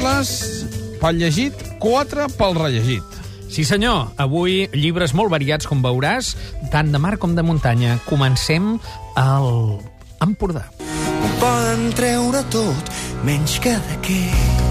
Deles, pel llegit, quatre pel rellegit. Sí, senyor. Avui llibres molt variats, com veuràs, tant de mar com de muntanya. Comencem al Empordà. Ho poden treure tot, menys Cadaqués.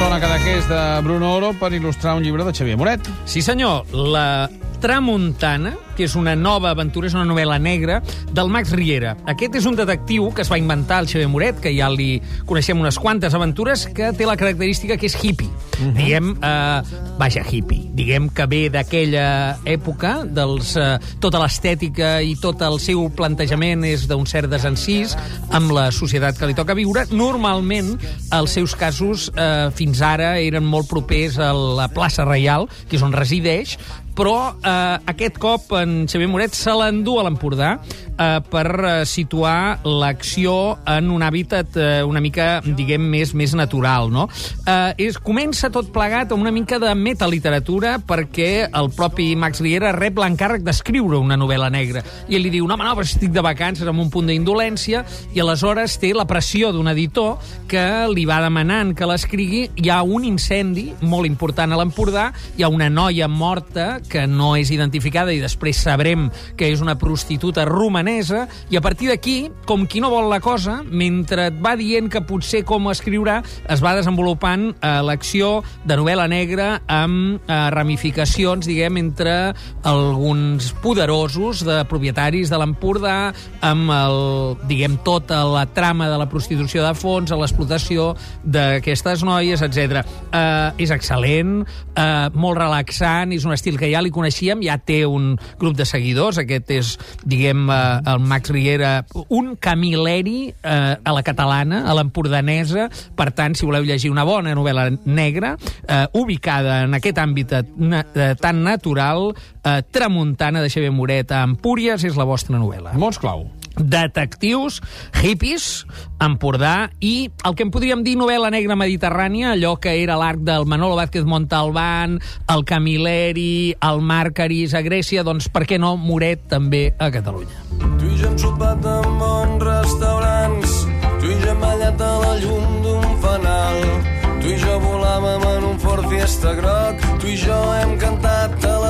Sona Cadaqués de Bruno Oro per il·lustrar un llibre de Xavier Moret. Sí, senyor. La Tramuntana, que és una nova aventura, és una novel·la negra, del Max Riera. Aquest és un detectiu que es va inventar el Xavier Moret, que ja li coneixem unes quantes aventures, que té la característica que és hippie. Uh -huh. Diguem, eh, vaja, hippie. Diguem que ve d'aquella època, dels, eh, tota l'estètica i tot el seu plantejament és d'un cert desencís amb la societat que li toca viure. Normalment, els seus casos eh, fins ara eren molt propers a la plaça Reial, que és on resideix, però eh, aquest cop en Xavier Moret se l'endú a l'Empordà eh, per eh, situar l'acció en un hàbitat eh, una mica, diguem, més més natural, no? Eh, és, comença tot plegat amb una mica de metaliteratura perquè el propi Max Riera rep l'encàrrec d'escriure una novel·la negra i ell li diu, no, home, no, però estic de vacances amb un punt d'indolència i aleshores té la pressió d'un editor que li va demanant que l'escrigui hi ha un incendi molt important a l'Empordà hi ha una noia morta que no és identificada i després sabrem que és una prostituta romanesa, i a partir d'aquí, com qui no vol la cosa, mentre et va dient que potser com escriurà, es va desenvolupant eh, l'acció de novel·la negra amb eh, ramificacions, diguem, entre alguns poderosos de propietaris de l'Empordà, amb el, diguem, tota la trama de la prostitució de fons, a l'explotació d'aquestes noies, etc. Eh, és excel·lent, eh, molt relaxant, és un estil que ja li coneixíem, ja té un grup de seguidors, aquest és, diguem, eh, el Max Riera, un camileri eh, a la catalana, a l'empordanesa, per tant, si voleu llegir una bona novel·la negra, eh, ubicada en aquest àmbit na tan natural, eh, Tramuntana de Xavier Moret a Empúries és la vostra novel·la. Mots clau detectius, hippies, Empordà i el que en podríem dir novel·la negra mediterrània, allò que era l'arc del Manolo Vázquez Montalbán, el Camilleri, el Màrcaris a Grècia, doncs per què no Moret també a Catalunya? Tu i jo hem sopat en bons restaurants, tu i jo hem ballat a la llum d'un fanal, tu i jo volàvem en un Ford Fiesta groc, tu i jo hem cantat a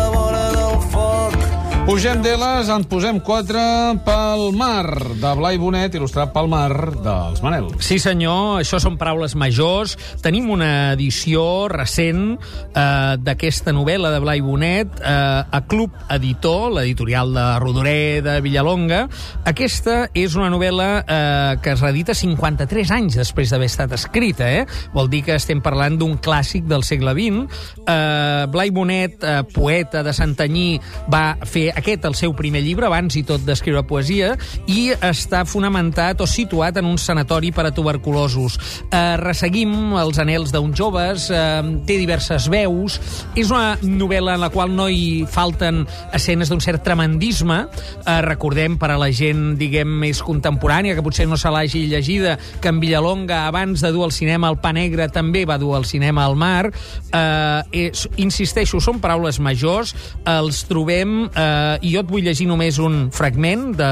Pugem d'Eles, en posem quatre pel mar, de Blai Bonet, il·lustrat pel mar dels Manel. Sí, senyor, això són paraules majors. Tenim una edició recent eh, d'aquesta novel·la de Blai Bonet eh, a Club Editor, l'editorial de Rodoré de Villalonga. Aquesta és una novel·la eh, que es redita 53 anys després d'haver estat escrita. Eh? Vol dir que estem parlant d'un clàssic del segle XX. Eh, Blai Bonet, eh, poeta de Santanyí, va fer aquest el seu primer llibre, abans i tot d'escriure poesia, i està fonamentat o situat en un sanatori per a tuberculosos. Eh, resseguim els anels d'uns joves, eh, té diverses veus, és una novel·la en la qual no hi falten escenes d'un cert tremendisme. Eh, recordem, per a la gent, diguem, més contemporània, que potser no se l'hagi llegida, que en Villalonga, abans de dur al cinema el Pa Negre, també va dur al cinema al mar. Eh, és, insisteixo, són paraules majors, els trobem eh, i jo et vull llegir només un fragment de,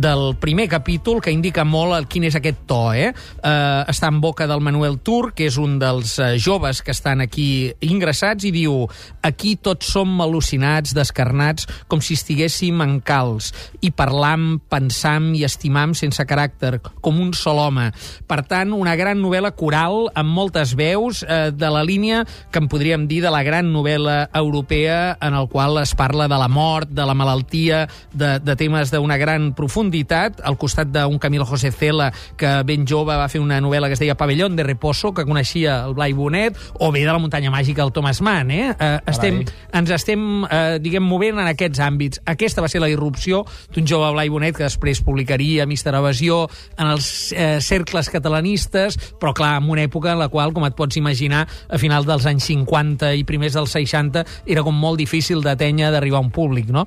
del primer capítol que indica molt el, quin és aquest to. Eh? Eh, està en boca del Manuel Tur, que és un dels eh, joves que estan aquí ingressats, i diu aquí tots som al·lucinats, descarnats, com si estiguéssim en calç, i parlam, pensam i estimam sense caràcter, com un sol home. Per tant, una gran novel·la coral amb moltes veus eh, de la línia que en podríem dir de la gran novel·la europea en el qual es parla de la mort, de la malaltia, de, de temes d'una gran profunditat, al costat d'un Camilo José Cela, que ben jove va fer una novel·la que es deia Pavellón de Reposo, que coneixia el Blai Bonet, o bé de la muntanya màgica el Thomas Mann. Eh? Eh, estem, ens estem, eh, diguem, movent en aquests àmbits. Aquesta va ser la irrupció d'un jove Blai Bonet que després publicaria Mister Evasió en els eh, cercles catalanistes, però clar, en una època en la qual, com et pots imaginar, a final dels anys 50 i primers dels 60 era com molt difícil d'atènyer d'arribar a un públic, no?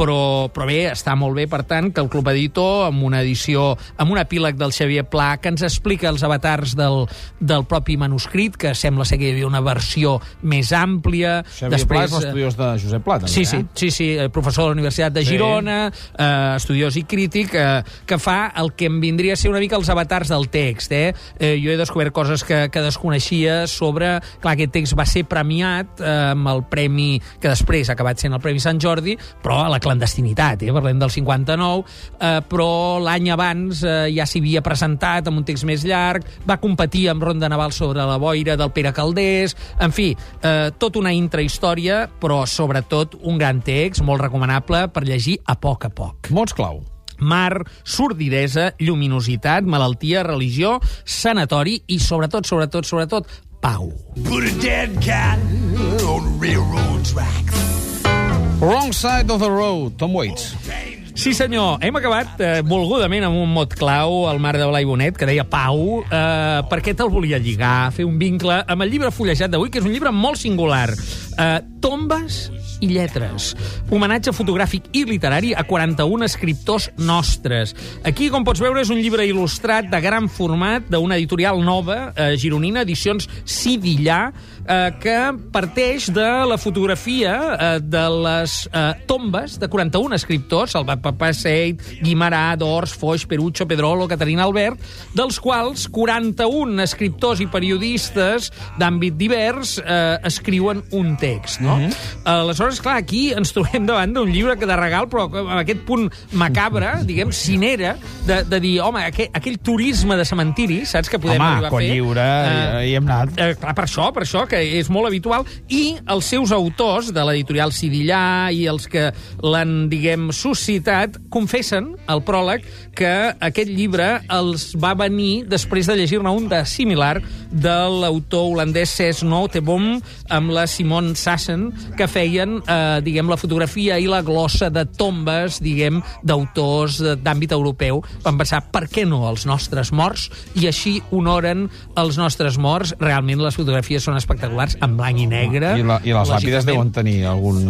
però, però bé, està molt bé, per tant, que el Club Editor, amb una edició, amb un epíleg del Xavier Pla, que ens explica els avatars del, del propi manuscrit, que sembla ser que hi havia una versió més àmplia. Xavier Pla és l'estudiós de Josep Pla, també, Sí, sí, eh? sí, sí, eh, professor de la Universitat de Sí. Girona, eh, estudiós i crític, eh, que fa el que em vindria a ser una mica els avatars del text. Eh? Eh, jo he descobert coses que, que desconeixia sobre... Clar, aquest text va ser premiat eh, amb el premi que després ha acabat sent el Premi Sant Jordi, però a la clandestinitat, eh? parlem del 59, eh, però l'any abans eh, ja s'hi havia presentat amb un text més llarg, va competir amb Ronda Naval sobre la boira del Pere Caldés, en fi, eh, tot una intrahistòria, però sobretot un gran text, molt recomanable per llegir a poc a poc. Mots clau. Mar, sordidesa, lluminositat, malaltia, religió, sanatori i, sobretot, sobretot, sobretot, pau. Put a dead cat on railroad tracks. Wrong side of the road, Tom Waits. Sí, senyor. Hem acabat eh, volgudament amb un mot clau, al mar de Blai Bonet, que deia Pau, eh, perquè te'l volia lligar, fer un vincle amb el llibre fullejat d'avui, que és un llibre molt singular. Eh, tombes i lletres. Homenatge fotogràfic i literari a 41 escriptors nostres. Aquí, com pots veure, és un llibre il·lustrat de gran format d'una editorial nova, eh, gironina, Edicions Sidillà, eh, que parteix de la fotografia eh, de les eh, tombes de 41 escriptors, el Papa Seit, Guimarà, Dors, Foix, Perucho, Pedrolo, Caterina Albert, dels quals 41 escriptors i periodistes d'àmbit divers eh, escriuen un text, no? Mm -hmm. Aleshores, clar, aquí ens trobem davant d'un llibre que de regal, però amb aquest punt macabre, diguem, cinera, de, de dir, home, aquell, aquell turisme de cementiri, saps que podem Home, arribar a fer? Colliure, Eh, hi hem anat. Eh, clar, per això, per això, que és molt habitual. I els seus autors, de l'editorial Sidillà i els que l'han, diguem, suscitat, confessen, al pròleg, que aquest llibre els va venir després de llegir-ne un de similar de l'autor holandès Cés Nooteboom amb la Simone Sassen, que feien, eh, diguem, la fotografia i la glossa de tombes, diguem, d'autors d'àmbit europeu. Van pensar, per què no els nostres morts? I així honoren els nostres morts. Realment les fotografies són espectaculars, en blanc i negre. I, la, i les làpides deuen tenir algun,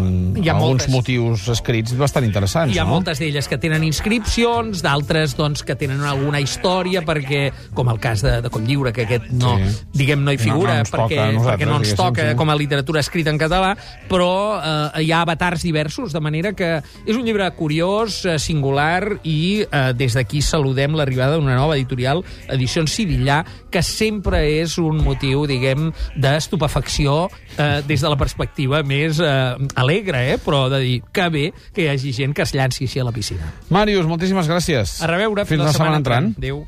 Hi ha alguns moltes. motius escrits bastant interessants, Hi ha no? moltes d'elles que tenen inscripcions, d'altres doncs, que tenen alguna història, perquè, com el cas de, de Cotlliure, que aquest no, Sí. Diguem, no hi No, figura, no toca perquè, a nosaltres, perquè no ens toca sí. com a literatura escrita en català, però eh, hi ha avatars diversos, de manera que és un llibre curiós, eh, singular, i eh, des d'aquí saludem l'arribada d'una nova editorial, Edicions Sidillà, que sempre és un motiu, diguem, d'estupefacció eh, des de la perspectiva més eh, alegre, eh? però de dir que bé que hi hagi gent que es llanci així a la piscina. Màrius, moltíssimes gràcies. A reveure, Fins la setmana entrant. Adéu.